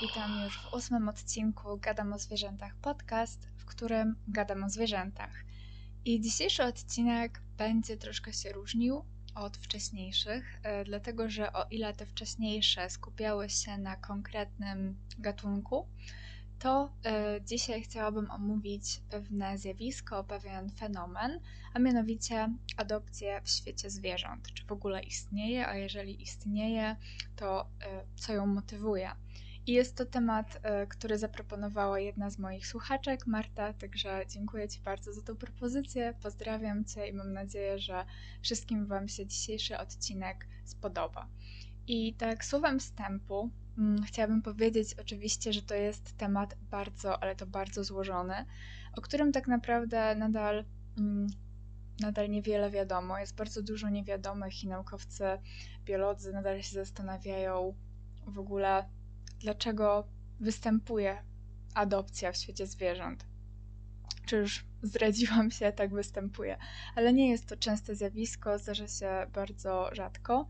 Witam już w ósmym odcinku Gadam o Zwierzętach podcast, w którym gadam o zwierzętach. I dzisiejszy odcinek będzie troszkę się różnił od wcześniejszych, e, dlatego że o ile te wcześniejsze skupiały się na konkretnym gatunku, to e, dzisiaj chciałabym omówić pewne zjawisko, pewien fenomen, a mianowicie adopcję w świecie zwierząt. Czy w ogóle istnieje, a jeżeli istnieje, to e, co ją motywuje? I jest to temat, e, który zaproponowała jedna z moich słuchaczek, Marta, także dziękuję Ci bardzo za tą propozycję. Pozdrawiam Cię i mam nadzieję, że wszystkim Wam się dzisiejszy odcinek spodoba. I tak słowem wstępu mm, chciałabym powiedzieć oczywiście, że to jest temat bardzo, ale to bardzo złożony, o którym tak naprawdę nadal, mm, nadal niewiele wiadomo. Jest bardzo dużo niewiadomych i naukowcy, biolodzy nadal się zastanawiają w ogóle, dlaczego występuje adopcja w świecie zwierząt. Czy już zdradziłam się, tak występuje. Ale nie jest to częste zjawisko, zdarza się bardzo rzadko.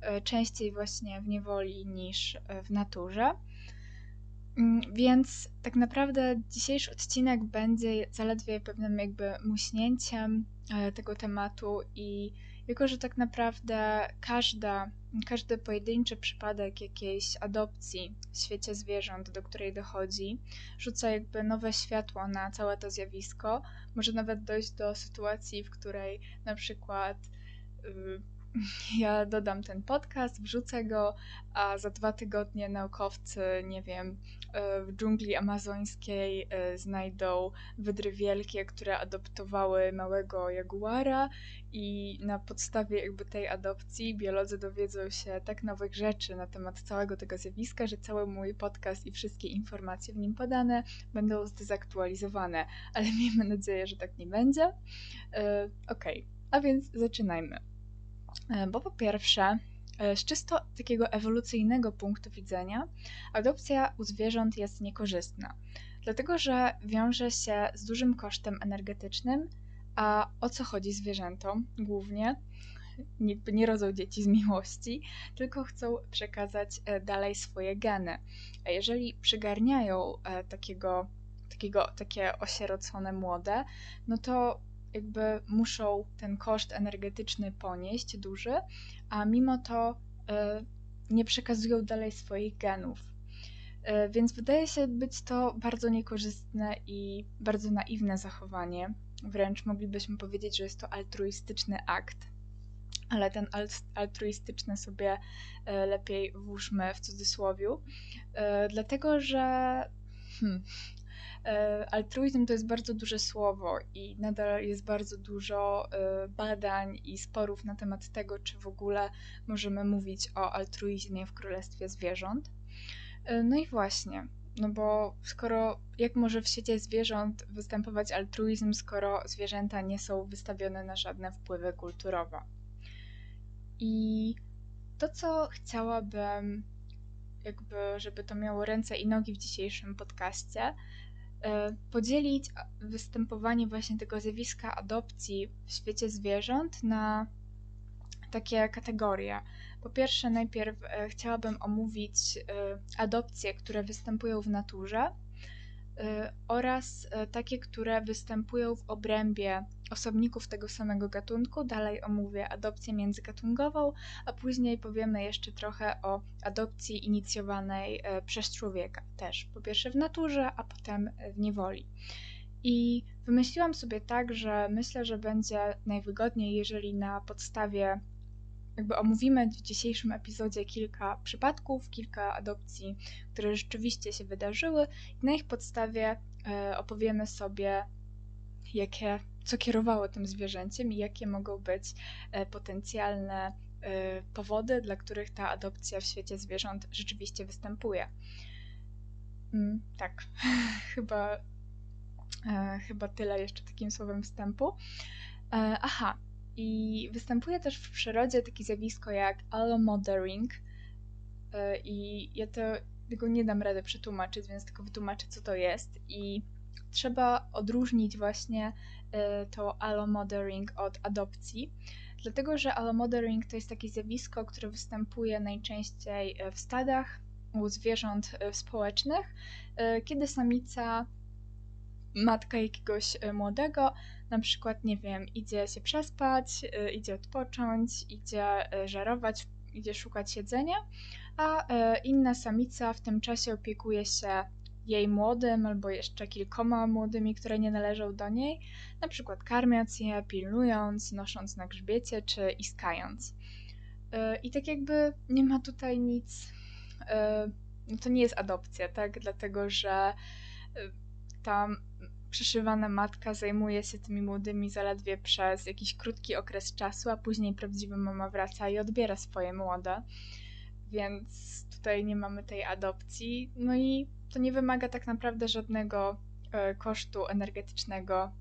E, częściej właśnie w niewoli niż e, w naturze. Mm, więc tak naprawdę dzisiejszy odcinek będzie zaledwie pewnym jakby muśnięciem e, tego tematu i jako, że tak naprawdę każda, każdy pojedynczy przypadek jakiejś adopcji w świecie zwierząt, do której dochodzi, rzuca jakby nowe światło na całe to zjawisko. Może nawet dojść do sytuacji, w której na przykład y, ja dodam ten podcast, wrzucę go, a za dwa tygodnie naukowcy, nie wiem, e, w dżungli amazońskiej e, znajdą wydry wielkie, które adoptowały małego jaguara i na podstawie jakby tej adopcji biolodzy dowiedzą się tak nowych rzeczy na temat całego tego zjawiska, że cały mój podcast i wszystkie informacje w nim podane będą zdezaktualizowane, ale miejmy nadzieję, że tak nie będzie. E, okej, okay. a więc zaczynajmy. E, bo po pierwsze, e, z czysto takiego ewolucyjnego punktu widzenia, adopcja u zwierząt jest niekorzystna, dlatego że wiąże się z dużym kosztem energetycznym, a o co chodzi zwierzętom głównie? Nie, rodzą dzieci z miłości, tylko chcą przekazać e, dalej swoje geny. A jeżeli przygarniają takiego, takiego, takie osierocone młode, no to jakby muszą ten koszt energetyczny ponieść duży, a mimo to y, nie przekazują dalej swoich genów. Y, więc wydaje się być to bardzo niekorzystne i bardzo naiwne zachowanie. Wręcz moglibyśmy powiedzieć, że jest to altruistyczny akt, ale ten altruistyczny sobie y, lepiej włóżmy w cudzysłowiu, dlatego że hmm, altruizm to jest bardzo duże słowo i nadal jest bardzo dużo e, badań i sporów na temat tego, czy w ogóle możemy mówić o altruizmie w królestwie zwierząt. E, no i właśnie, no bo skoro jak może w świecie zwierząt występować altruizm, skoro zwierzęta nie są wystawione na żadne wpływy kulturowe? I to, co chciałabym, jakby, żeby to miało ręce i nogi w dzisiejszym podcaście, E, podzielić występowanie właśnie tego zjawiska adopcji w świecie zwierząt na takie kategorie. Po pierwsze, najpierw e, chciałabym omówić e, adopcje, które występują w naturze, oraz y, takie, które występują w obrębie osobników tego samego gatunku. Dalej omówię adopcję międzygatunkową, a później powiemy jeszcze trochę o adopcji inicjowanej y, przez człowieka też. Po pierwsze w naturze, a potem w niewoli. I wymyśliłam sobie tak, że myślę, że będzie najwygodniej, jeżeli na podstawie jakby omówimy w dzisiejszym epizodzie kilka przypadków, kilka adopcji, które rzeczywiście się wydarzyły i na ich podstawie e, opowiemy sobie, jakie, co kierowało tym zwierzęciem i jakie mogą być e, potencjalne e, powody, dla których ta adopcja w świecie zwierząt rzeczywiście występuje. Mm, tak, chyba, chyba tyle jeszcze takim słowem wstępu. Aha, i występuje też w przyrodzie takie zjawisko jak allomothering. E, I ja to, tego nie dam rady przetłumaczyć, więc tylko wytłumaczę, co to jest. I trzeba odróżnić właśnie e, to allomothering od adopcji, dlatego że allomothering to jest takie zjawisko, które występuje najczęściej e, w stadach u zwierząt społecznych, kiedy samica matka jakiegoś młodego, na przykład, nie wiem, idzie się przespać, idzie odpocząć, idzie żerować, idzie szukać jedzenia, a inna samica w tym czasie opiekuje się jej młodym albo jeszcze kilkoma młodymi, które nie należą do niej, na przykład karmiąc je, pilnując, nosząc na grzbiecie czy iskając. E, I tak jakby nie ma tutaj nic, e, no to nie jest adopcja, tak? Dlatego, że e, ta przyszywana matka zajmuje się tymi młodymi zaledwie przez jakiś krótki okres czasu, a później prawdziwa mama wraca i odbiera swoje młode. Więc tutaj nie mamy tej adopcji. No i to nie wymaga tak naprawdę żadnego e, kosztu energetycznego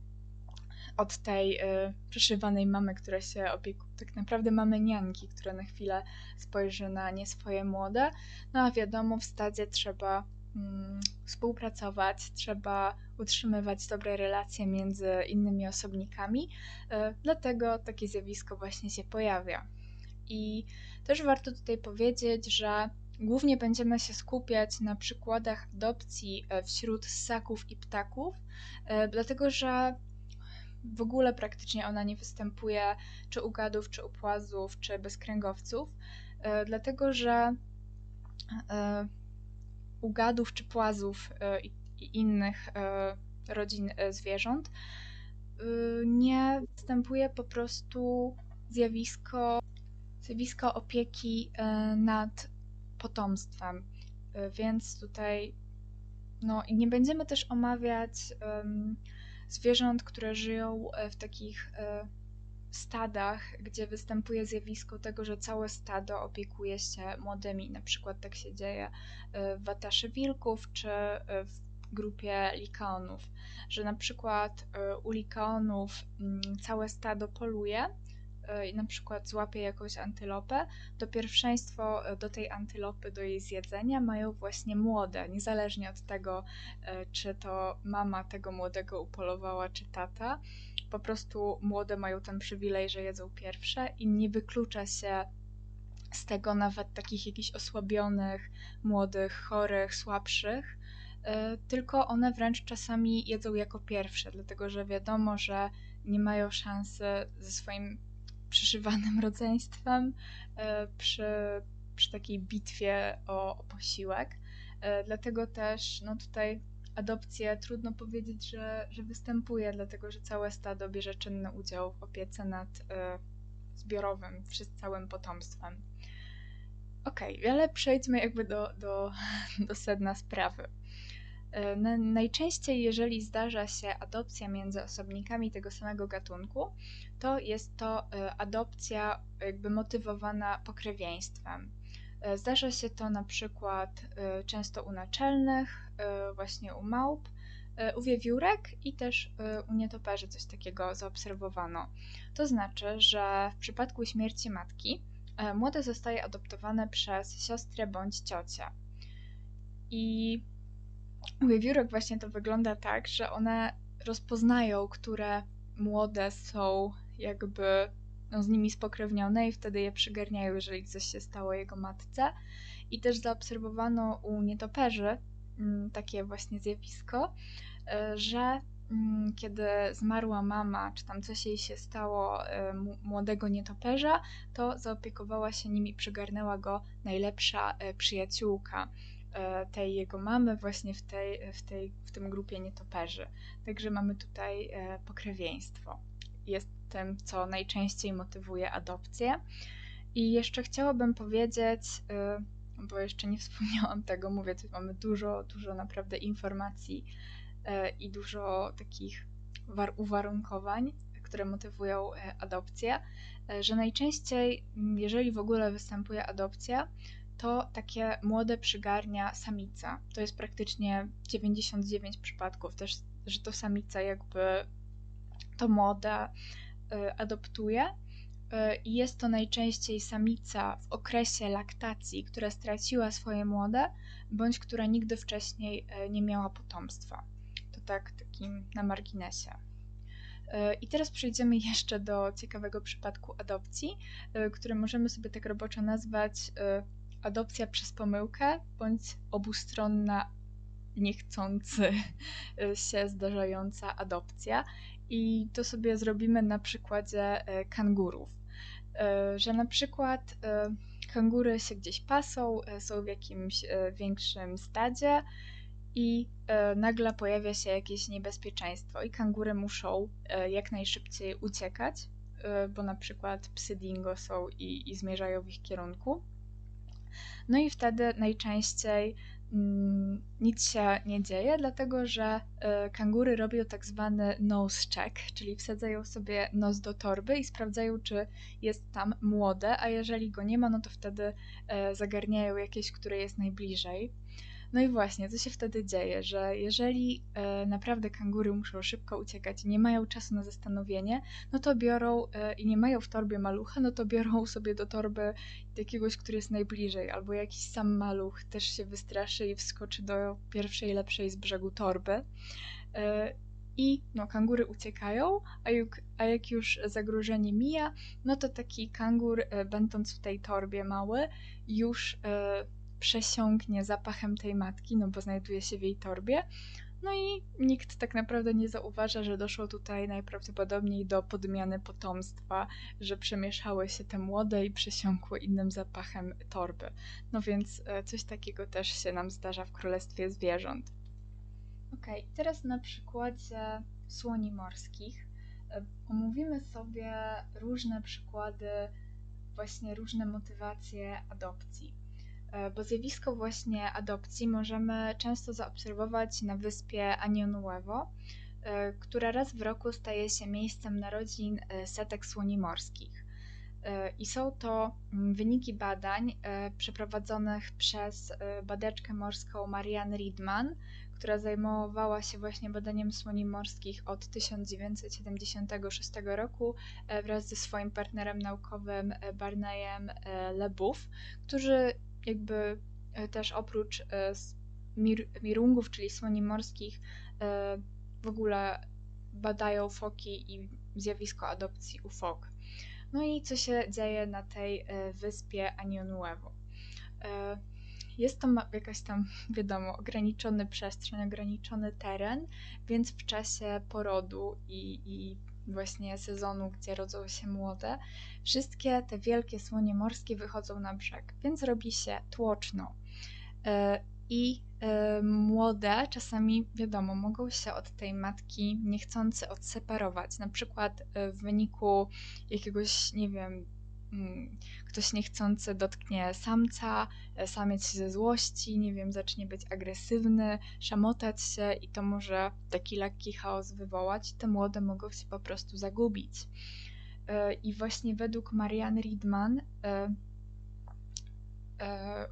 od tej y, przyszywanej mamy, która się opiekuje. Tak naprawdę mamy nianki, która na chwilę spojrzy na nie swoje młode. No a wiadomo, w stadzie trzeba współpracować, trzeba utrzymywać dobre relacje między innymi osobnikami. Y, dlatego takie zjawisko właśnie się pojawia. I też warto tutaj powiedzieć, że Głównie będziemy się skupiać na przykładach adopcji e, wśród ssaków i ptaków, e, dlatego że w ogóle praktycznie ona nie występuje czy u gadów, czy u płazów, czy bezkręgowców, e, dlatego że u gadów czy płazów i innych rodzin zwierząt nie występuje po prostu zjawisko, zjawisko opieki nad potomstwem. Więc tutaj no, nie będziemy też omawiać um, zwierząt, które żyją e, w takich stadach, gdzie występuje zjawisko tego, że całe stado opiekuje się młodymi. Na przykład tak się dzieje w wataszy wilków czy w grupie likaonów, że na przykład u likaonów mm, całe stado poluje i na przykład złapie jakąś antylopę, to pierwszeństwo do tej antylopy, do jej zjedzenia mają właśnie młode, niezależnie od tego, czy to mama tego młodego upolowała, czy tata. Po prostu młode mają ten przywilej, że jedzą pierwsze i nie wyklucza się z tego nawet takich jakichś osłabionych, młodych, chorych, słabszych, tylko one wręcz czasami jedzą jako pierwsze, dlatego że wiadomo, że nie mają szansy ze swoim przyszywanym rodzeństwem e, przy, przy takiej bitwie o, o posiłek. E, dlatego też no tutaj adopcja trudno powiedzieć, że, że występuje, dlatego że całe stado bierze czynny udział w opiece nad e, zbiorowym, przez całym potomstwem. Okej, okay, ale przejdźmy jakby do, do, do sedna sprawy. E, najczęściej, jeżeli zdarza się adopcja między osobnikami tego samego gatunku, to jest to e, adopcja jakby motywowana pokrewieństwem. E, zdarza się to na przykład często u naczelnych, właśnie u małp, u wiewiórek i też u nietoperzy coś takiego zaobserwowano. To znaczy, że w przypadku śmierci matki młode zostaje adoptowane przez siostrę bądź ciocię. I u wiewiórek właśnie to wygląda tak, że one rozpoznają, które młode są jakby z nimi spokrewnione i wtedy je przygarniają, jeżeli coś się stało jego matce. I też zaobserwowano u nietoperzy mm, takie właśnie zjawisko, e, że mm, kiedy zmarła mama, czy tam coś jej się stało e, młodego nietoperza, to zaopiekowała się nim i przygarnęła go najlepsza e, przyjaciółka. Tej jego mamy właśnie w, tej, w, tej, w tym grupie nietoperzy. Także mamy tutaj pokrewieństwo. Jest tym, co najczęściej motywuje adopcję. I jeszcze chciałabym powiedzieć, e, bo jeszcze nie wspomniałam tego, mówię, tu mamy dużo, dużo naprawdę informacji i dużo takich uwarunkowań, które motywują adopcję, że najczęściej, jeżeli w ogóle występuje adopcja, to takie młode przygarnia samica. To jest praktycznie 99 przypadków też, że to samica jakby to młode y, adoptuje. Y, I jest to najczęściej samica w okresie laktacji, która straciła swoje młode, bądź która nigdy wcześniej y, nie miała potomstwa. To tak takim na marginesie. I teraz przejdziemy jeszcze do ciekawego przypadku adopcji, który możemy sobie tak roboczo nazwać adopcja przez pomyłkę bądź obustronna niechcący się zdarzająca adopcja. I to sobie zrobimy na przykładzie e, kangurów. E, że na przykład e, kangury się gdzieś pasą, są w jakimś większym stadzie i nagle pojawia się jakieś niebezpieczeństwo i kangury muszą jak najszybciej uciekać, bo na przykład psy dingo są i, i zmierzają w ich kierunku. No i wtedy najczęściej nic się nie dzieje, dlatego że y, kangury robią tak zwany nose check, czyli wsadzają sobie nos do torby i sprawdzają, czy jest tam młode, a jeżeli go nie ma, no to wtedy y, zagarniają jakieś, które jest najbliżej. No i właśnie, co się wtedy dzieje, że jeżeli e, naprawdę kangury muszą szybko uciekać i nie mają czasu na zastanowienie, no to biorą e, i nie mają w torbie malucha, no to biorą sobie do torby jakiegoś, który jest najbliżej, albo jakiś sam maluch też się wystraszy i wskoczy do pierwszej, lepszej z brzegu torby. E, i no, kangury uciekają, a jak, a jak już zagrożenie mija, no to taki kangur, będąc w tej torbie mały, już przesiąknie zapachem tej matki, no bo znajduje się w jej torbie. No i nikt tak naprawdę nie zauważa, że doszło tutaj najprawdopodobniej do podmiany potomstwa, że przemieszały się te młode i przesiąkły innym zapachem torby. No więc e, coś takiego też się nam zdarza w królestwie zwierząt. Ok, teraz na przykładzie słoni morskich e, omówimy sobie różne przykłady, właśnie różne motywacje adopcji. E, bo zjawisko właśnie adopcji możemy często zaobserwować na wyspie Año Nuevo, e, która raz w roku staje się miejscem narodzin e, setek słoni morskich. I są to mm, wyniki badań przeprowadzonych przez badaczkę morską Marianne Riedman, która zajmowała się właśnie badaniem słoni morskich od 1976 roku wraz ze swoim partnerem naukowym Barneyem Lebouf, którzy jakby e, też oprócz e, mir, mirungów, czyli słoni morskich, e, w ogóle badają foki i zjawisko adopcji u fok. No i co się dzieje na tej wyspie Año Nuevo? Jest to jakaś tam, wiadomo, ograniczony przestrzeń, ograniczony teren, więc w czasie porodu i, i właśnie sezonu, gdzie rodzą się młode, wszystkie te wielkie słonie morskie wychodzą na brzeg, więc robi się tłoczno. E, I e, młode czasami, wiadomo, mogą się od tej matki niechcący odseparować, na przykład e, w wyniku jakiegoś, nie wiem, ktoś niechcący dotknie samca, samiec się ze złości, nie wiem, zacznie być agresywny, szamotać się i to może taki lekki chaos wywołać. Te młode mogą się po prostu zagubić. E, I właśnie według Marianne Riedman e, e,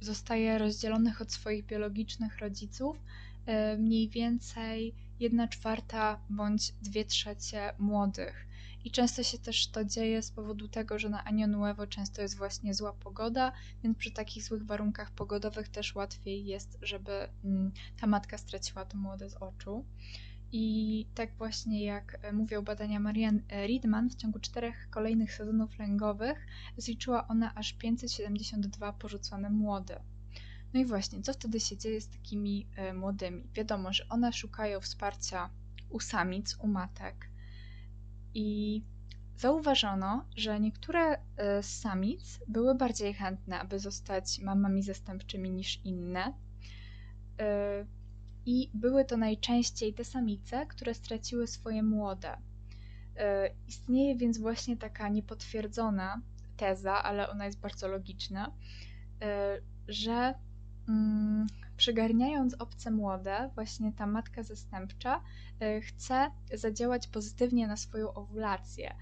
zostaje rozdzielonych od swoich biologicznych rodziców mniej więcej 1 czwarta bądź 2 trzecie młodych. I często się też to dzieje z powodu tego, że na Año Nuevo często jest właśnie zła pogoda, więc przy takich złych warunkach pogodowych też łatwiej jest, żeby mm, ta matka straciła to młode z oczu. I tak właśnie jak e, mówią badania Marian e, Riedman, w ciągu czterech kolejnych sezonów lęgowych zliczyła ona aż 572 porzucone młode. No i właśnie, co wtedy się dzieje z takimi e, młodymi? Wiadomo, że one szukają wsparcia u samic, u matek. I zauważono, że niektóre z samic były bardziej chętne, aby zostać mamami zastępczymi niż inne i były to najczęściej te samice, które straciły swoje młode. E, istnieje więc właśnie taka niepotwierdzona teza, ale ona jest bardzo logiczna, e, że mm, przygarniając obce młode, właśnie ta matka zastępcza e, chce zadziałać pozytywnie na swoją owulację,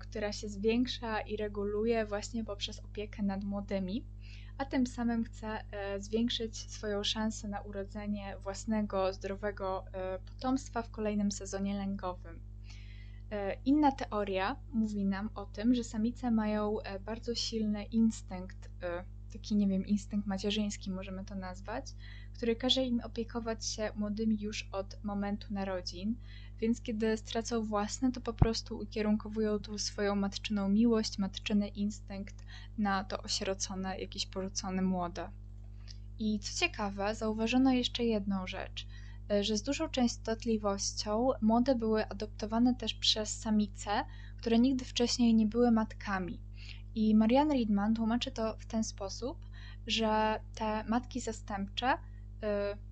która się zwiększa i reguluje właśnie poprzez opiekę nad młodymi a tym samym chce e, zwiększyć swoją szansę na urodzenie własnego, zdrowego e, potomstwa w kolejnym sezonie lęgowym. E, inna teoria mówi nam o tym, że samice mają bardzo silny instynkt, taki nie wiem, instynkt macierzyński możemy to nazwać, który każe im opiekować się młodymi już od momentu narodzin, więc kiedy stracą własne, to po prostu ukierunkowują tu swoją matczyną miłość, matczyny instynkt na to osierocone, jakieś porzucone młode. I co ciekawe, zauważono jeszcze jedną rzecz, że z dużą częstotliwością młode były adoptowane też przez samice, które nigdy wcześniej nie były matkami. I Marianne Riedman tłumaczy to w ten sposób, że te matki zastępcze, y,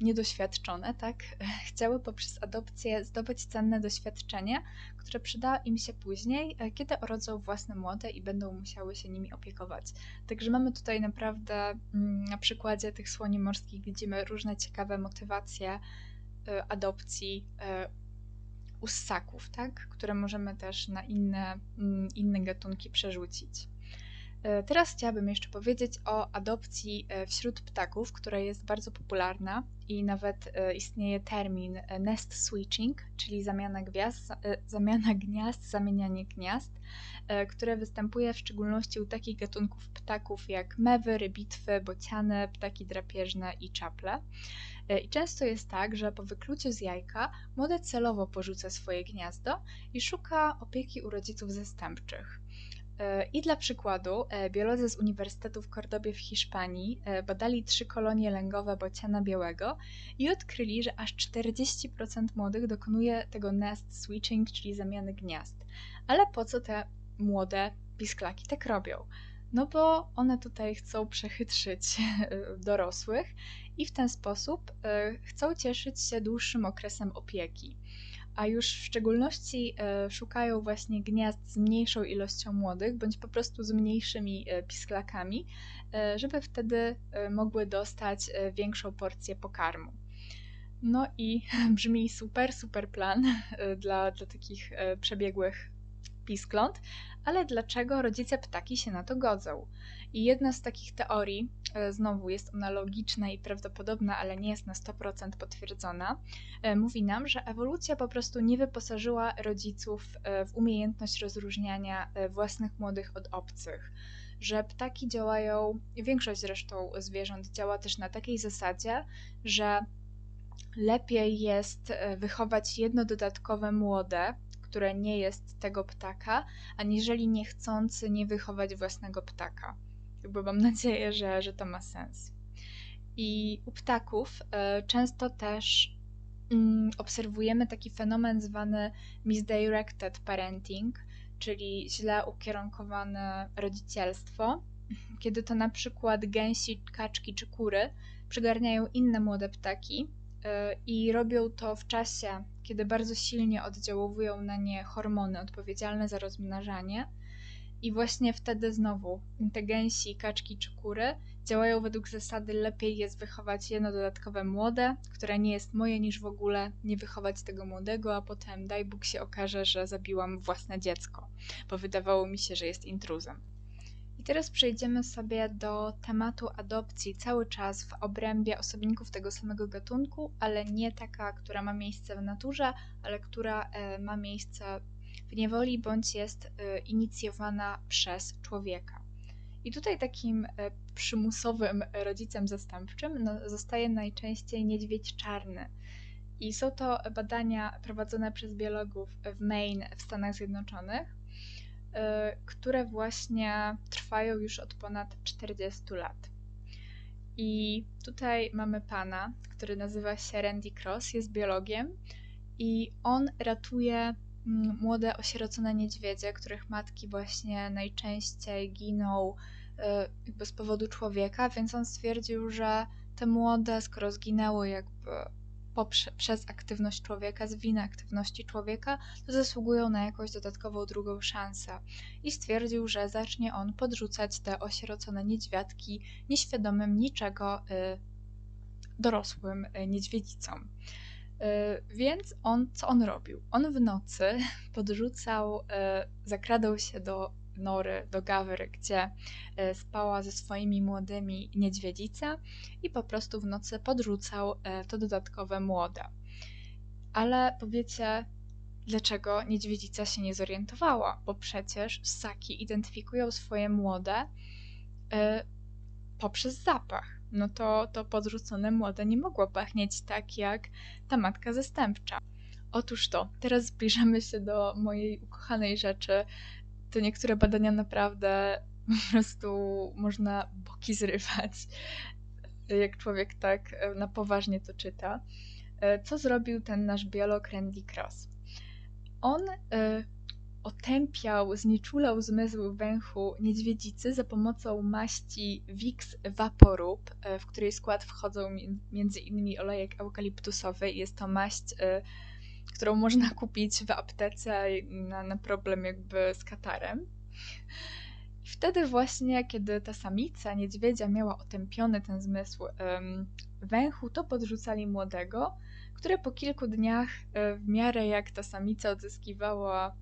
niedoświadczone, tak, chciały poprzez adopcję zdobyć cenne doświadczenie, które przyda im się później, e, kiedy urodzą własne młode i będą musiały się nimi opiekować. Także mamy tutaj naprawdę mm, na przykładzie tych słoni morskich widzimy różne ciekawe motywacje y, adopcji y, u ssaków, tak, które możemy też na inne, mm, inne gatunki przerzucić. E, teraz chciałabym jeszcze powiedzieć o adopcji e, wśród ptaków, która jest bardzo popularna i nawet e, istnieje termin nest switching, czyli zamiana gwiazd, zamiana gniazd, zamienianie gniazd, które występuje w szczególności u takich gatunków ptaków jak mewy, rybitwy, bociany, ptaki drapieżne i czaple. I często jest tak, że po wykluciu z jajka młode celowo porzuca swoje gniazdo i szuka opieki u rodziców zastępczych. E, I dla przykładu, e, biolodzy z Uniwersytetu w Kordobie w Hiszpanii e, badali trzy kolonie lęgowe bociana białego i odkryli, że aż 40% młodych dokonuje tego nest switching, czyli zamiany gniazd. Ale po co te młode pisklaki tak robią? No bo one tutaj chcą przechytrzyć dorosłych i w ten sposób chcą cieszyć się dłuższym okresem opieki a już w szczególności e, szukają właśnie gniazd z mniejszą ilością młodych, bądź po prostu z mniejszymi e, pisklakami, e, żeby wtedy mogły dostać większą porcję pokarmu. No i brzmi super, super plan dla, dla takich przebiegłych piskląt, ale dlaczego rodzice ptaki się na to godzą? I jedna z takich teorii, e, znowu jest ona logiczna i prawdopodobna, ale nie jest na 100% potwierdzona, e, mówi nam, że ewolucja po prostu nie wyposażyła rodziców e, w umiejętność rozróżniania własnych młodych od obcych że ptaki działają, większość zresztą zwierząt działa też na takiej zasadzie, że lepiej jest wychować jedno dodatkowe młode, które nie jest tego ptaka, aniżeli niechcący nie wychować własnego ptaka. Jakby mam nadzieję, że, że to ma sens. I u ptaków y, często też y, obserwujemy taki fenomen zwany misdirected parenting, czyli źle ukierunkowane rodzicielstwo, kiedy to na przykład gęsi, kaczki czy kury przygarniają inne młode ptaki y, i robią to w czasie, kiedy bardzo silnie oddziałowują na nie hormony odpowiedzialne za rozmnażanie. I właśnie wtedy znowu te gęsi, kaczki czy kury działają według zasady lepiej jest wychować jedno dodatkowe młode, które nie jest moje niż w ogóle nie wychować tego młodego, a potem daj Bóg się okaże, że zabiłam własne dziecko, bo wydawało mi się, że jest intruzem. I teraz przejdziemy sobie do tematu adopcji cały czas w obrębie osobników tego samego gatunku, ale nie taka, która ma miejsce w naturze, ale która e, ma miejsce w niewoli bądź jest e, inicjowana przez człowieka. I tutaj takim e, przymusowym rodzicem zastępczym no, zostaje najczęściej niedźwiedź czarny. I są to badania prowadzone przez biologów w Maine w Stanach Zjednoczonych. Y, które właśnie trwają już od ponad 40 lat. I tutaj mamy pana, który nazywa się Randy Cross, jest biologiem i on ratuje mm, młode osierocone niedźwiedzie, których matki właśnie najczęściej giną y, jakby z powodu człowieka, więc on stwierdził, że te młode, skoro zginęły jakby przez aktywność człowieka, z winy aktywności człowieka, to zasługują na jakąś dodatkową drugą szansę. I stwierdził, że zacznie on podrzucać te osierocone niedźwiadki nieświadomym niczego y, dorosłym y, niedźwiedzicom. Y, więc on, co on robił? On w nocy podrzucał, y, zakradał się do nory, do gawry, gdzie e, spała ze swoimi młodymi niedźwiedzica i po prostu w nocy podrzucał e, to dodatkowe młode. Ale powiecie, dlaczego niedźwiedzica się nie zorientowała? Bo przecież ssaki identyfikują swoje młode e, poprzez zapach. No to, to podrzucone młode nie mogło pachnieć tak jak ta matka zastępcza. Otóż to, teraz zbliżamy się do mojej ukochanej rzeczy. To niektóre badania naprawdę po prostu można boki zrywać, jak człowiek tak e, na poważnie to czyta. E, co zrobił ten nasz biolog Randy Cross? On e, otępiał, znieczulał zmysł węchu niedźwiedzicy za pomocą maści Vicks Vaporub, w której skład wchodzą między innymi olejek eukaliptusowy. Jest to maść którą można kupić w aptece na, na problem jakby z katarem. I wtedy właśnie, kiedy ta samica niedźwiedzia miała otępiony ten zmysł um, węchu, to podrzucali młodego, który po kilku dniach, e, w miarę jak ta samica odzyskiwała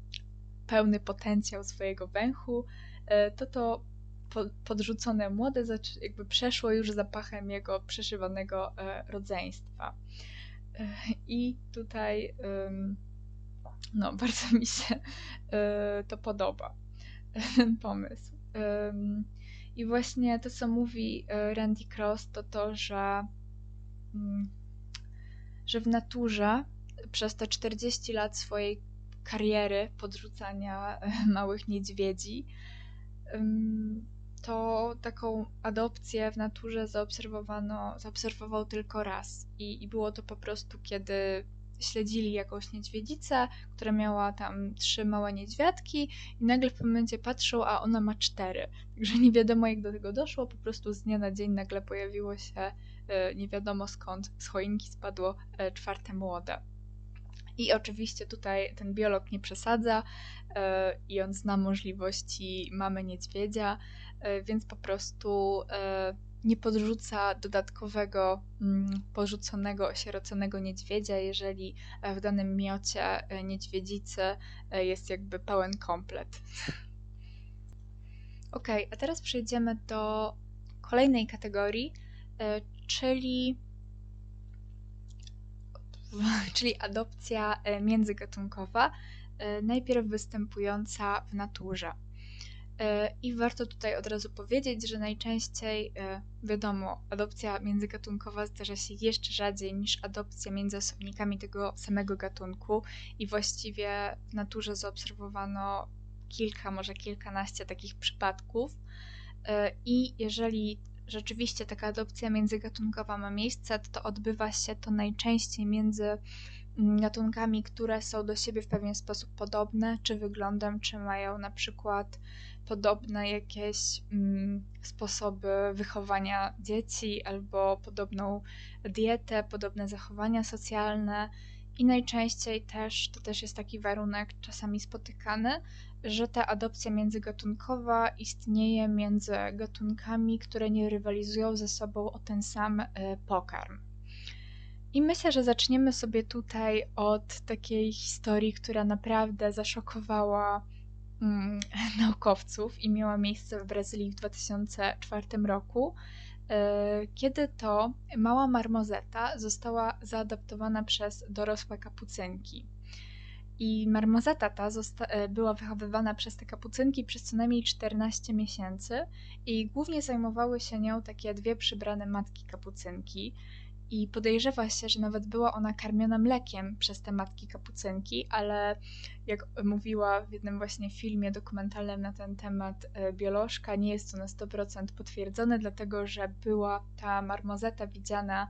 pełny potencjał swojego węchu, e, to to podrzucone młode jakby przeszło już zapachem jego przeszywanego e, rodzeństwa. I tutaj no, bardzo mi się e, to podoba, ten pomysł. I właśnie to, co mówi e, Randy Cross, to to, że, mm, że w naturze przez te 40 lat swojej kariery podrzucania e, małych niedźwiedzi to taką adopcję w naturze zaobserwowano, zaobserwował tylko raz. I, I było to po prostu, kiedy śledzili jakąś niedźwiedzicę, która miała tam trzy małe niedźwiadki i nagle w pewnym momencie patrzą, a ona ma cztery. Także nie wiadomo jak do tego doszło, po prostu z dnia na dzień nagle pojawiło się e, nie wiadomo skąd z choinki spadło e, czwarte młode. I oczywiście tutaj ten biolog nie przesadza e, i on zna możliwości mamy niedźwiedzia, e, więc po prostu e, nie podrzuca dodatkowego mm, porzuconego, osieroconego niedźwiedzia, jeżeli w danym miocie niedźwiedzicy jest jakby pełen komplet. Ok, a teraz przejdziemy do kolejnej kategorii, czyli czyli adopcja e, międzygatunkowa, e, najpierw występująca w naturze. E, I warto tutaj od razu powiedzieć, że najczęściej, wiadomo, adopcja międzygatunkowa zdarza się jeszcze rzadziej niż adopcja między osobnikami tego samego gatunku, i właściwie w naturze zaobserwowano kilka, może kilkanaście takich przypadków. I jeżeli rzeczywiście taka adopcja międzygatunkowa ma miejsce, to, odbywa się to najczęściej między mm, gatunkami, które są do siebie w pewien sposób podobne, czy wyglądem, czy mają na przykład podobne jakieś mm, sposoby wychowania dzieci, albo podobną dietę, podobne zachowania socjalne. I najczęściej też, to też jest taki warunek czasami spotykany, że ta adopcja międzygatunkowa istnieje między gatunkami, które nie rywalizują ze sobą o ten sam e, pokarm. I myślę, że zaczniemy sobie tutaj od takiej historii, która naprawdę zaszokowała mm, naukowców i miała miejsce w Brazylii w 2004 roku, kiedy to mała marmozeta została zaadoptowana przez dorosłe kapucynki. I marmozeta ta e, była wychowywana przez te kapucynki przez co najmniej 14 miesięcy i głównie zajmowały się nią takie dwie przybrane matki kapucynki. I podejrzewa się, że nawet była ona karmiona mlekiem przez te matki kapucynki, ale jak mówiła w jednym właśnie filmie dokumentalnym na ten temat e, biolożka, nie jest to na 100% potwierdzone, dlatego że była ta marmozeta widziana,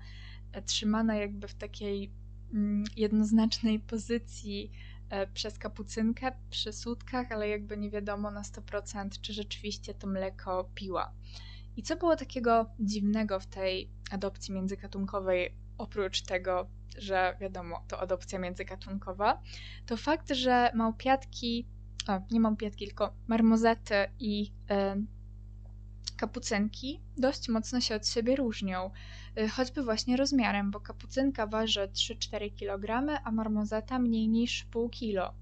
e, trzymana jakby w takiej mm, jednoznacznej pozycji E, przez kapucynkę przy sutkach, ale jakby nie wiadomo na 100% czy rzeczywiście to mleko piła. I co było takiego dziwnego w tej adopcji międzygatunkowej, oprócz tego, że wiadomo, to adopcja międzygatunkowa, to fakt, że małpiatki, o, nie małpiatki, tylko marmozety i y, Kapucynki dość mocno się od siebie różnią, y, choćby właśnie rozmiarem, bo kapucynka waży 3-4 kg, a marmozeta mniej niż pół kilo.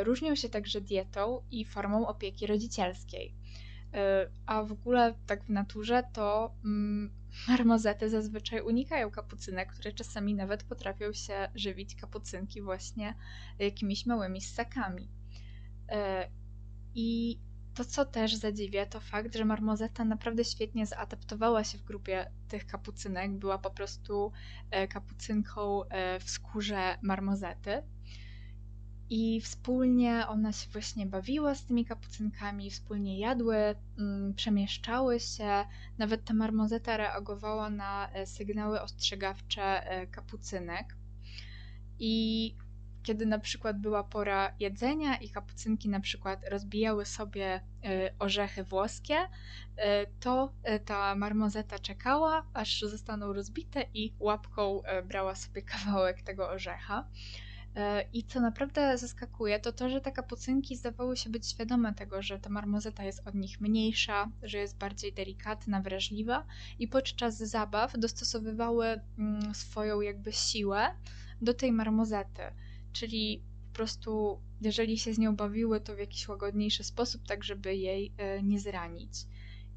Y, różnią się także dietą i formą opieki rodzicielskiej. Y, a w ogóle tak w naturze to mm, marmozety zazwyczaj unikają kapucynek, które czasami nawet potrafią się żywić kapucynki właśnie jakimiś małymi ssakami. I to, co też zadziwia, to fakt, że marmozeta naprawdę świetnie zaadaptowała się w grupie tych kapucynek. Była po prostu e, kapucynką e, w skórze marmozety. I wspólnie ona się właśnie bawiła z tymi kapucynkami, wspólnie jadły, mm, przemieszczały się. Nawet ta marmozeta reagowała na e, sygnały ostrzegawcze kapucynek. I kiedy na przykład była pora jedzenia i kapucynki na przykład rozbijały sobie e, orzechy włoskie, e, to e, ta marmozeta czekała, aż zostaną rozbite i łapką brała sobie kawałek tego orzecha. I co naprawdę zaskakuje, to to, że te kapucynki zdawały się być świadome tego, że ta marmozeta jest od nich mniejsza, że jest bardziej delikatna, wrażliwa i podczas zabaw dostosowywały mm, swoją jakby siłę do tej marmozety czyli po prostu jeżeli się z nią bawiły, to w jakiś łagodniejszy sposób, tak żeby jej e, nie zranić.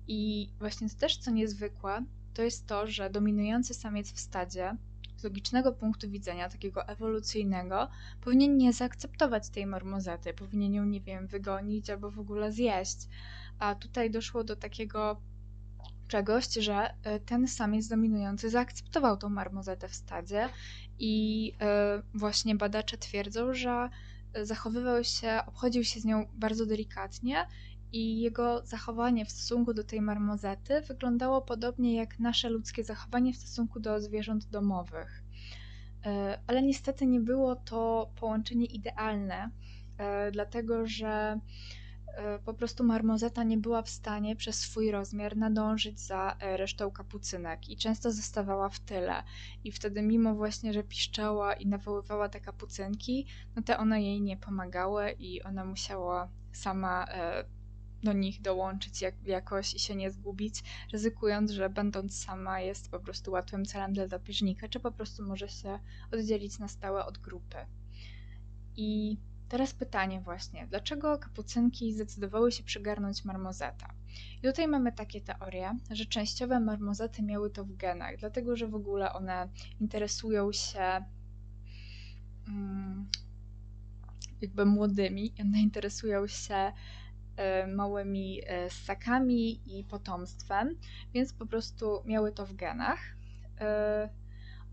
I właśnie to też co niezwykłe, to jest to, że dominujący samiec w stadzie z logicznego punktu widzenia, takiego ewolucyjnego, powinien nie zaakceptować tej marmozety, powinien ją, nie wiem, wygonić albo w ogóle zjeść. A tutaj doszło do takiego czegoś, że e, ten samiec dominujący zaakceptował tą marmozetę w stadzie i e, właśnie badacze twierdzą, że zachowywał się, obchodził się z nią bardzo delikatnie i jego zachowanie w stosunku do tej marmozety wyglądało podobnie jak nasze ludzkie zachowanie w stosunku do zwierząt domowych. E, ale niestety nie było to połączenie idealne, dlatego że E, po prostu marmozeta nie była w stanie przez swój rozmiar nadążyć za e, resztą kapucynek i często zostawała w tyle. I wtedy, mimo właśnie, że piszczała i nawoływała te kapucynki, no te one jej nie pomagały i ona musiała sama e, do nich dołączyć jak, jakoś i się nie zgubić, ryzykując, że będąc sama jest po prostu łatwym celem dla drapieżnika, czy po prostu może się oddzielić na stałe od grupy. I Teraz pytanie właśnie, dlaczego kapucynki zdecydowały się przygarnąć marmozeta? I tutaj mamy takie teorie, że częściowe marmozety miały to w genach, dlatego że w ogóle one interesują się um, jakby młodymi, one interesują się małymi e, ssakami i potomstwem, więc po prostu miały to w genach. E,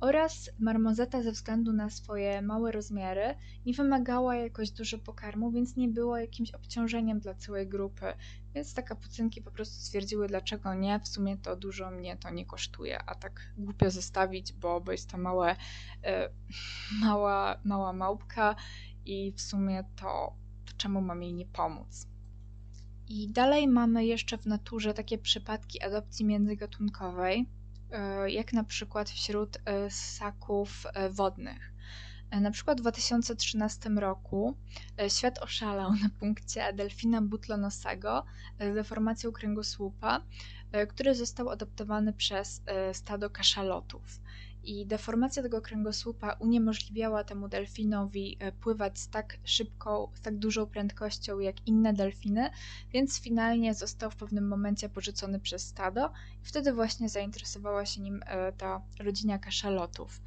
oraz marmozeta ze względu na swoje małe rozmiary nie wymagała jakoś dużo pokarmu, więc nie była jakimś obciążeniem dla całej grupy. Więc te kapucynki po prostu stwierdziły, dlaczego nie, w sumie to dużo mnie to nie kosztuje, a tak głupio zostawić, bo, bo jest to małe, e, mała, mała małpka i w sumie to, to czemu mam jej nie pomóc? I dalej mamy jeszcze w naturze takie przypadki adopcji międzygatunkowej, E, jak na przykład wśród e, ssaków e, wodnych. Na przykład w 2013 roku świat oszalał na punkcie delfina butlonosego z deformacją kręgosłupa, który został adoptowany przez stado kaszalotów i deformacja tego kręgosłupa uniemożliwiała temu delfinowi e, pływać z tak szybką, z tak dużą prędkością jak inne delfiny, więc finalnie został w pewnym momencie porzucony przez stado i wtedy właśnie zainteresowała się nim e, ta rodzina kaszalotów.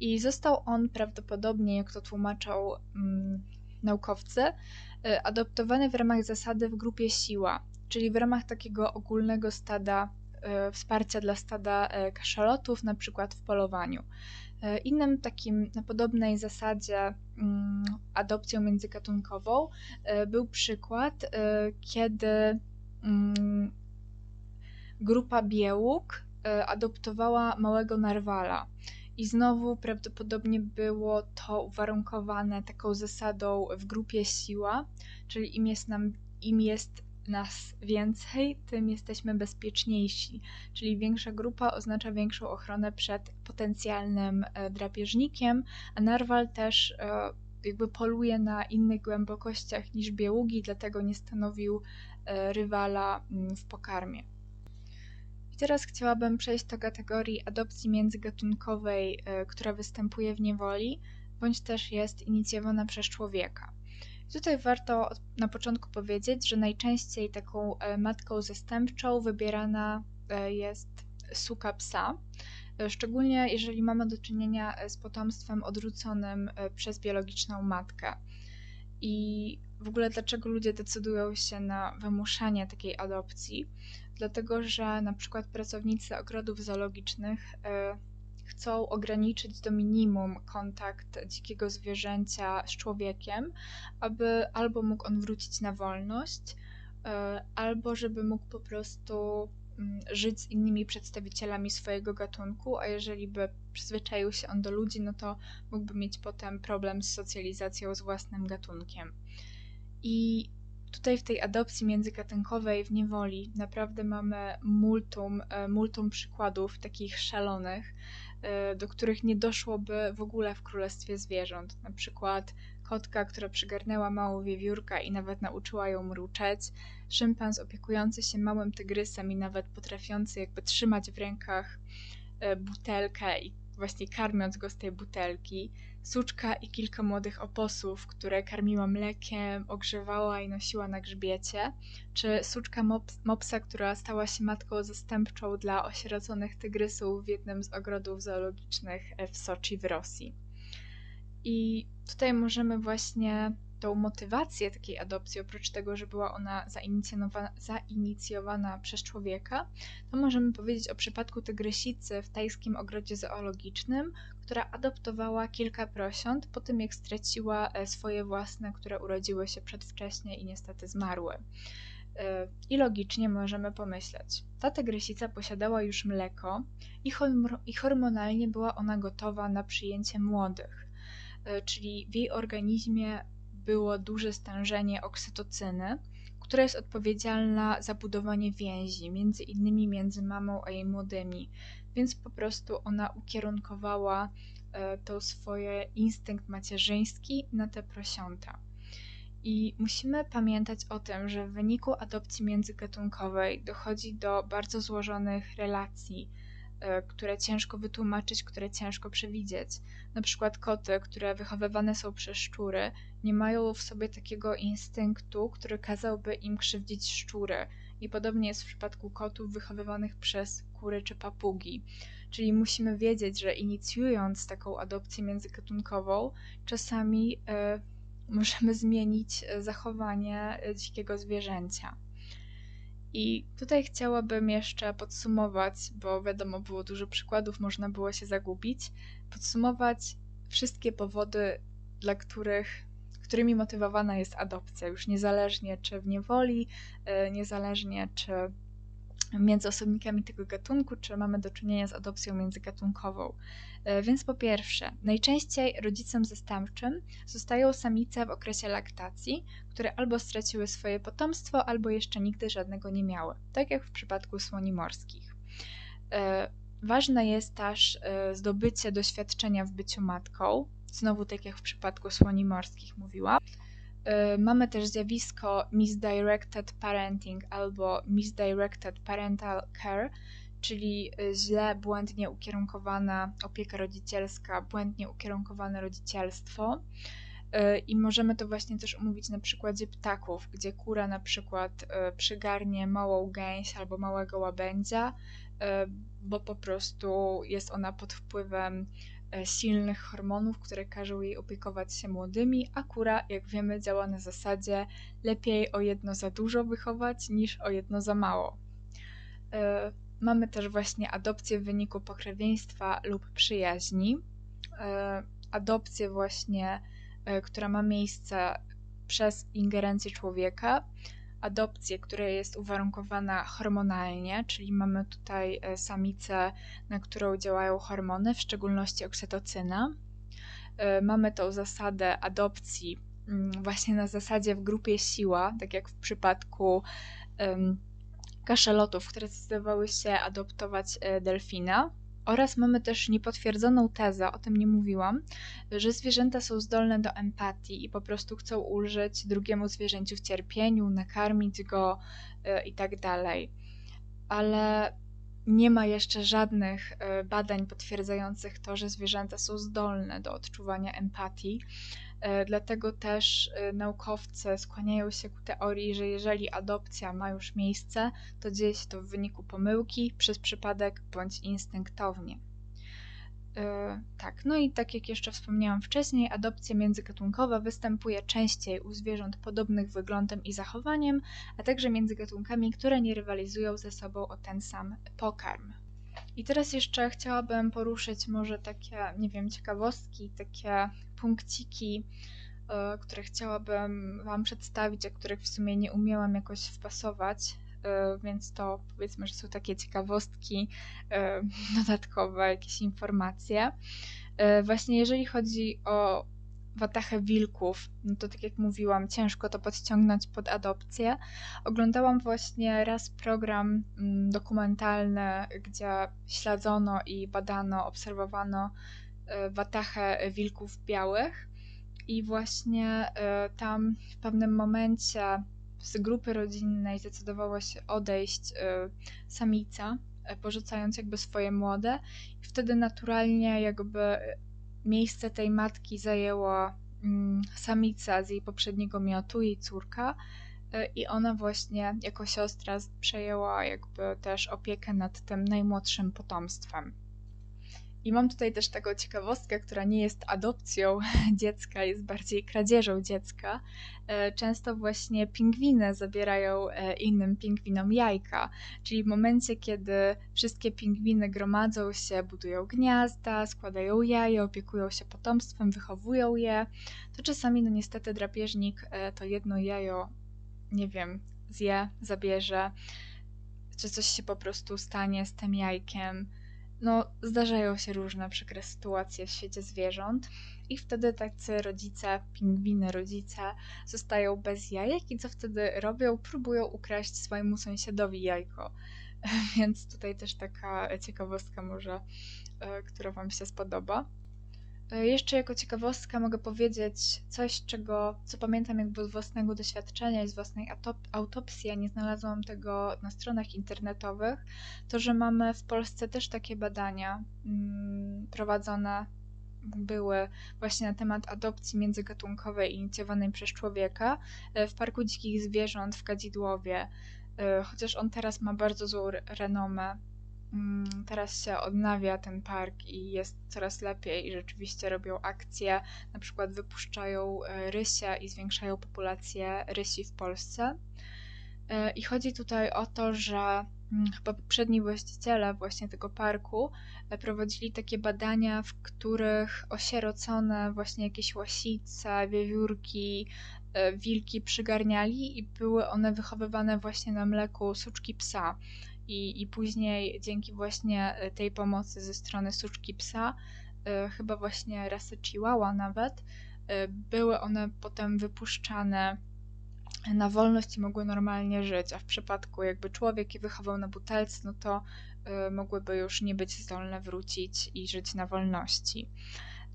I został on prawdopodobnie, jak to tłumaczą mm, naukowcy, e, adoptowany w ramach zasady w grupie siła, czyli w ramach takiego ogólnego stada wsparcia dla stada e, kaszalotów, na przykład w polowaniu. E, innym takim na podobnej zasadzie mm, adopcją międzygatunkową był przykład, kiedy mm, grupa biełuk adoptowała małego narwala. I znowu prawdopodobnie było to uwarunkowane taką zasadą w grupie siła, czyli im jest nam im jest nas więcej, tym jesteśmy bezpieczniejsi. Czyli większa grupa oznacza większą ochronę przed potencjalnym e, drapieżnikiem, a narwal też e, jakby poluje na innych głębokościach niż bieługi, dlatego nie stanowił e, rywala mm, w pokarmie. I teraz chciałabym przejść do kategorii adopcji międzygatunkowej, która występuje w niewoli, bądź też jest inicjowana przez człowieka. Tutaj warto na początku powiedzieć, że najczęściej taką e, matką zastępczą wybierana e, jest suka psa, e, szczególnie jeżeli mamy do czynienia z potomstwem odrzuconym przez biologiczną matkę. I w ogóle dlaczego ludzie decydują się na wymuszanie takiej adopcji? Dlatego, że na przykład pracownicy ogrodów zoologicznych chcą ograniczyć do minimum kontakt dzikiego zwierzęcia z człowiekiem, aby albo mógł on wrócić na wolność, e, albo żeby mógł po prostu mm, żyć z innymi przedstawicielami swojego gatunku, a jeżeli by przyzwyczaił się on do ludzi, no to mógłby mieć potem problem z socjalizacją z własnym gatunkiem. I tutaj w tej adopcji międzygatunkowej w niewoli naprawdę mamy multum, e, multum przykładów takich szalonych, do których nie doszłoby w ogóle w królestwie zwierząt. Na przykład kotka, która przygarnęła małą wiewiórka i nawet nauczyła ją mruczeć, szympans opiekujący się małym tygrysem i nawet potrafiący jakby trzymać w rękach e, butelkę i właśnie karmiąc go z tej butelki, suczka i kilka młodych oposów, które karmiła mlekiem, ogrzewała i nosiła na grzbiecie, czy suczka mops, mopsa, która stała się matką zastępczą dla osieroconych tygrysów w jednym z ogrodów zoologicznych w Soczi w Rosji. I tutaj możemy właśnie tą motywację takiej adopcji, oprócz tego, że była ona zainicjowana, przez człowieka, to możemy powiedzieć o przypadku tygrysicy w tajskim ogrodzie zoologicznym, która adoptowała kilka prosiąt po tym, jak straciła e, swoje własne, które urodziły się przedwcześnie i niestety zmarły. E, I logicznie możemy pomyśleć, ta tygrysica posiadała już mleko i hormonalnie była ona gotowa na przyjęcie młodych, e, czyli w jej organizmie było duże stężenie oksytocyny, która jest odpowiedzialna za budowanie więzi, między innymi między mamą a jej młodymi, więc po prostu ona ukierunkowała e, to swoje instynkt macierzyński na te prosiąta. I musimy pamiętać o tym, że w wyniku adopcji międzygatunkowej dochodzi do bardzo złożonych relacji, które ciężko wytłumaczyć, które ciężko przewidzieć. Na przykład koty, które wychowywane są przez szczury, nie mają w sobie takiego instynktu, który kazałby im krzywdzić szczury. I podobnie jest w przypadku kotów wychowywanych przez kury czy papugi. Czyli musimy wiedzieć, że inicjując taką adopcję międzygatunkową, czasami y, możemy zmienić e, zachowanie dzikiego zwierzęcia. I tutaj chciałabym jeszcze podsumować, bo wiadomo, było dużo przykładów, można było się zagubić, podsumować wszystkie powody, dla których, którymi motywowana jest adopcja, już niezależnie czy w niewoli, e, niezależnie czy między osobnikami tego gatunku, czy mamy do czynienia z adopcją międzygatunkową. E, więc po pierwsze, najczęściej rodzicem zastępczym zostają samice w okresie laktacji, które albo straciły swoje potomstwo, albo jeszcze nigdy żadnego nie miały, tak jak w przypadku słoni morskich. E, ważne jest też e, zdobycie doświadczenia w byciu matką, znowu tak jak w przypadku słoni morskich mówiłam. Mamy też zjawisko misdirected parenting albo misdirected parental care, czyli y, źle, błędnie ukierunkowana opieka rodzicielska, błędnie ukierunkowane rodzicielstwo. Y, I możemy to właśnie też omówić na przykładzie ptaków, gdzie kura na przykład przygarnie małą gęś albo małego łabędzia, bo po prostu jest ona pod wpływem silnych hormonów, które każą jej opiekować się młodymi, a kura, jak wiemy, działa na zasadzie lepiej o jedno za dużo wychować niż o jedno za mało. Mamy też właśnie adopcję w wyniku pokrewieństwa lub przyjaźni. E, adopcję właśnie, e, która ma miejsce przez ingerencję człowieka. Adopcję, która jest uwarunkowana hormonalnie, czyli mamy tutaj e, samicę, na którą działają hormony, w szczególności oksytocyna. Mamy tą zasadę adopcji mm, właśnie na zasadzie w grupie siła, tak jak w przypadku kaszelotów, które zdecydowały się adoptować e, delfina. Oraz mamy też niepotwierdzoną tezę, o tym nie mówiłam, że zwierzęta są zdolne do empatii i po prostu chcą ulżyć drugiemu zwierzęciu w cierpieniu, nakarmić go yy, i tak. Ale nie ma jeszcze żadnych e, badań potwierdzających to, że zwierzęta są zdolne do odczuwania empatii. E, dlatego też e, naukowcy skłaniają się ku teorii, że jeżeli adopcja ma już miejsce, to dzieje się to w wyniku pomyłki, przez przypadek bądź instynktownie. tak, no i tak jak jeszcze wspomniałam wcześniej, adopcja międzygatunkowa występuje częściej u zwierząt podobnych wyglądem i zachowaniem, a także między gatunkami, które nie rywalizują ze sobą o ten sam pokarm. I teraz jeszcze chciałabym poruszyć może takie, nie wiem, ciekawostki, takie punkciki, e, które chciałabym Wam przedstawić, a których w sumie nie umiałam jakoś wpasować, e, więc to powiedzmy, że są takie ciekawostki e, dodatkowe, jakieś informacje. Właśnie jeżeli chodzi o watachę wilków, no to tak jak mówiłam, ciężko to podciągnąć pod adopcję. Oglądałam właśnie raz program mm, dokumentalny, gdzie śledzono i badano, obserwowano e, watachę wilków białych i właśnie e, tam w pewnym momencie z grupy rodzinnej zdecydowała się odejść e, samica, porzucając jakby swoje młode i wtedy naturalnie jakby miejsce tej matki zajęła mm, samica z jej poprzedniego miotu, jej córka. E, I ona właśnie jako siostra przejęła jakby też opiekę nad tym najmłodszym potomstwem. I mam tutaj też taką ciekawostkę, która nie jest adopcją dziecka, jest bardziej kradzieżą dziecka. E, często właśnie pingwiny zabierają e, innym pingwinom jajka, czyli w momencie, kiedy wszystkie pingwiny gromadzą się, budują gniazda, składają jaja, opiekują się potomstwem, wychowują je, to czasami no niestety drapieżnik e, to jedno jajo, nie wiem, zje, zabierze, czy coś się po prostu stanie z tym jajkiem no, zdarzają się różne przykre sytuacje w świecie zwierząt i wtedy tacy rodzice, pingwiny rodzice zostają bez jajek i co wtedy robią? Próbują ukraść swojemu sąsiadowi jajko. Więc tutaj też taka ciekawostka może, e, która Wam się spodoba. E, jeszcze jako ciekawostka mogę powiedzieć coś, czego, co pamiętam jakby z własnego doświadczenia i z własnej autopsji, a nie znalazłam tego na stronach internetowych, to, że mamy w Polsce też takie badania mm, prowadzone były właśnie na temat adopcji międzygatunkowej inicjowanej przez człowieka e, w Parku Dzikich Zwierząt w Kadzidłowie. E, chociaż on teraz ma bardzo złą renomę, teraz się odnawia ten park i jest coraz lepiej i rzeczywiście robią akcje, na przykład wypuszczają e, rysie i zwiększają populację rysi w Polsce. E, I chodzi tutaj o to, że mm, chyba poprzedni właściciele właśnie tego parku e, prowadzili takie badania, w których osierocone właśnie jakieś łasice, wiewiórki, wilki przygarniali i były one wychowywane właśnie na mleku suczki psa. I, I później dzięki właśnie e, tej pomocy ze strony suczki psa, e, chyba właśnie rasy Chihuahua nawet, e, były one potem wypuszczane na wolność i mogły normalnie żyć, a w przypadku jakby człowiek je wychował na butelce, no to mogłyby już nie być zdolne wrócić i żyć na wolności.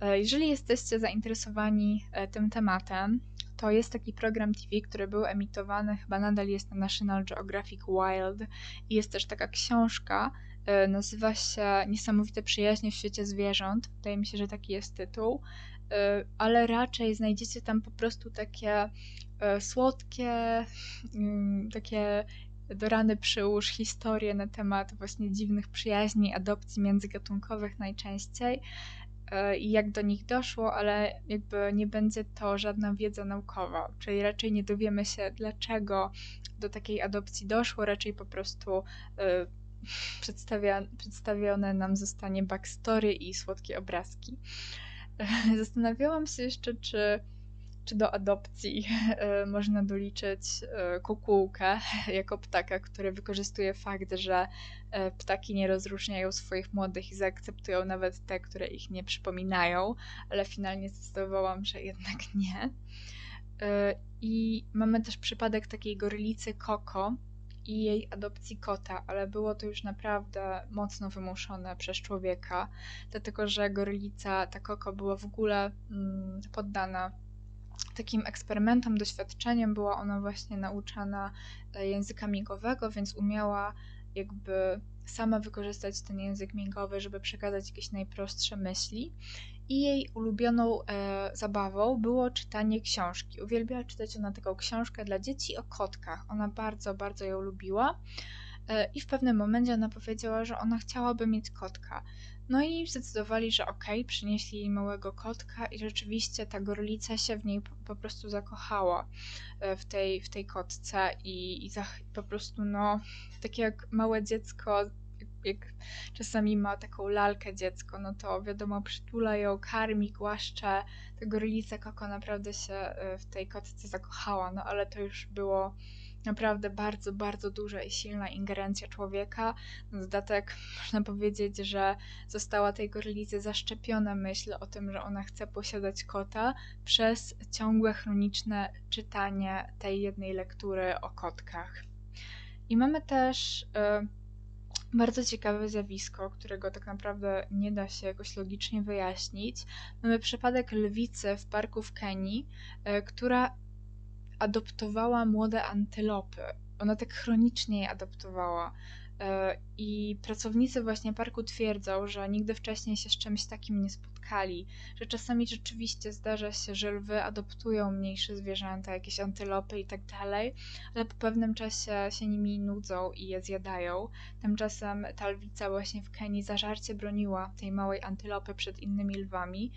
Jeżeli jesteście zainteresowani tym tematem, to jest taki program TV, który był emitowany, chyba nadal jest na National Geographic Wild i jest też taka książka, e, nazywa się Niesamowite przyjaźnie w świecie zwierząt. Wydaje mi się, że taki jest tytuł, e, ale raczej znajdziecie tam po prostu takie e, słodkie, mm, takie do rany przyłóż historie na temat właśnie dziwnych przyjaźni, adopcji międzygatunkowych najczęściej. E, i jak do nich doszło, ale jakby nie będzie to żadna wiedza naukowa, czyli raczej nie dowiemy się, dlaczego do takiej adopcji doszło, raczej po prostu e, przedstawione nam zostanie backstory i słodkie obrazki. Zastanawiałam się jeszcze, czy czy do adopcji e, można doliczyć e, kukułkę jako ptaka, który wykorzystuje fakt, że e, ptaki nie rozróżniają swoich młodych i zaakceptują nawet te, które ich nie przypominają, ale finalnie zdecydowałam, że jednak nie. I mamy też przypadek takiej gorylicy Koko i jej adopcji kota, ale było to już naprawdę mocno wymuszone przez człowieka, dlatego że gorylica, ta Koko była w ogóle mm, poddana takim eksperymentem, doświadczeniem była ona właśnie nauczana e, języka migowego, więc umiała jakby sama wykorzystać ten język migowy, żeby przekazać jakieś najprostsze myśli. I jej ulubioną e, zabawą było czytanie książki. Uwielbiała czytać ona taką książkę dla dzieci o kotkach. Ona bardzo, bardzo ją lubiła. e, i w pewnym momencie ona powiedziała, że ona chciałaby mieć kotka. No i zdecydowali, że okej, okay, przynieśli jej małego kotka i rzeczywiście ta gorlica się w niej po prostu zakochała e, w tej, w tej kotce i, i za, po prostu no, takie jak małe dziecko jak czasami ma taką lalkę dziecko, no to wiadomo, przytula ją, karmi, głaszcze. Ta gorlica Koko naprawdę się e, w tej kotce zakochała, no ale to już było naprawdę bardzo, bardzo duża i silna ingerencja człowieka. Na dodatek można powiedzieć, że została tej gorlicy zaszczepiona myśl o tym, że ona chce posiadać kota przez ciągłe, chroniczne czytanie tej jednej lektury o kotkach. I mamy też y, bardzo ciekawe zjawisko, którego tak naprawdę nie da się jakoś logicznie wyjaśnić. Mamy przypadek lwicy w parku w Kenii, y, która adoptowała młode antylopy. Ona tak chronicznie je adoptowała. E, I pracownicy właśnie parku twierdzą, że nigdy wcześniej się z czymś takim nie spotkali, że czasami rzeczywiście zdarza się, że lwy adoptują mniejsze zwierzęta, jakieś antylopy i tak dalej, ale po pewnym czasie się nimi nudzą i je zjadają. Tymczasem ta lwica właśnie w Kenii zażarcie broniła tej małej antylopy przed innymi lwami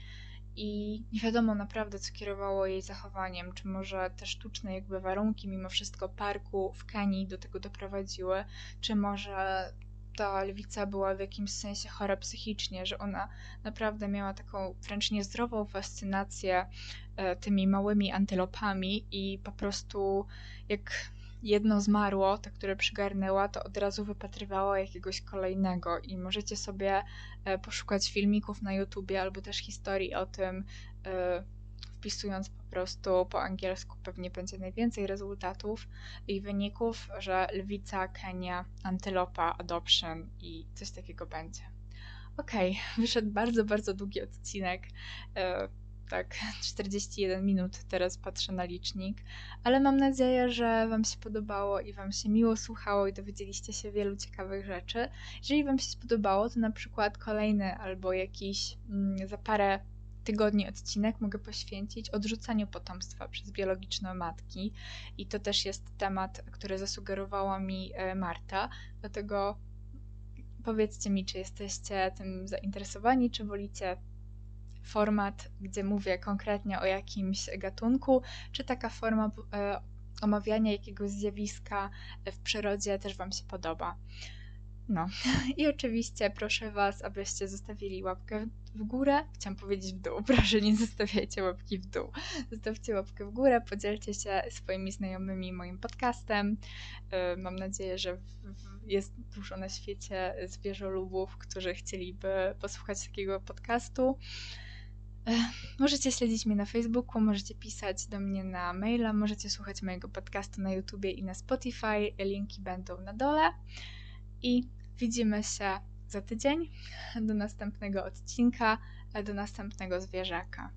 i nie wiadomo naprawdę, co kierowało jej zachowaniem. Czy może te sztuczne jakby warunki, mimo wszystko parku w Kenii do tego doprowadziły, czy może ta lwica była w jakimś sensie chora psychicznie, że ona naprawdę miała taką wręcz niezdrową fascynację e, tymi małymi antylopami i po prostu jak jedno zmarło, to które przygarnęła, to od razu wypatrywała jakiegoś kolejnego i możecie sobie e, poszukać filmików na YouTubie albo też historii o tym, e, wpisując po prostu po angielsku pewnie będzie najwięcej rezultatów i wyników, że lwica, Kenia, antylopa, adoption i coś takiego będzie. Okej, okay, wyszedł bardzo, bardzo długi odcinek. Tak 41 minut teraz patrzę na licznik, ale mam nadzieję, że Wam się podobało i Wam się miło słuchało i dowiedzieliście się wielu ciekawych rzeczy. Jeżeli Wam się spodobało, to na przykład kolejny albo jakiś mm, za parę tygodni odcinek mogę poświęcić odrzucaniu potomstwa przez biologiczne matki i to też jest temat, który zasugerowała mi e, Marta, dlatego powiedzcie mi, czy jesteście tym zainteresowani, czy wolicie format, gdzie mówię konkretnie o jakimś gatunku, czy taka forma e, omawiania jakiegoś zjawiska w przyrodzie też Wam się podoba. No i oczywiście proszę Was, abyście zostawili łapkę w górę. Chciałam powiedzieć w dół, proszę nie zostawiajcie łapki w dół. Zostawcie łapkę w górę, podzielcie się swoimi znajomymi moim podcastem. E, mam nadzieję, że jest dużo na świecie zwierzolubów, którzy chcieliby posłuchać takiego podcastu. Możecie śledzić mnie na Facebooku, możecie pisać do mnie na maila, możecie słuchać mojego podcastu na YouTubie i na Spotify. Linki będą na dole. I widzimy się za tydzień do następnego odcinka, do następnego zwierzaka.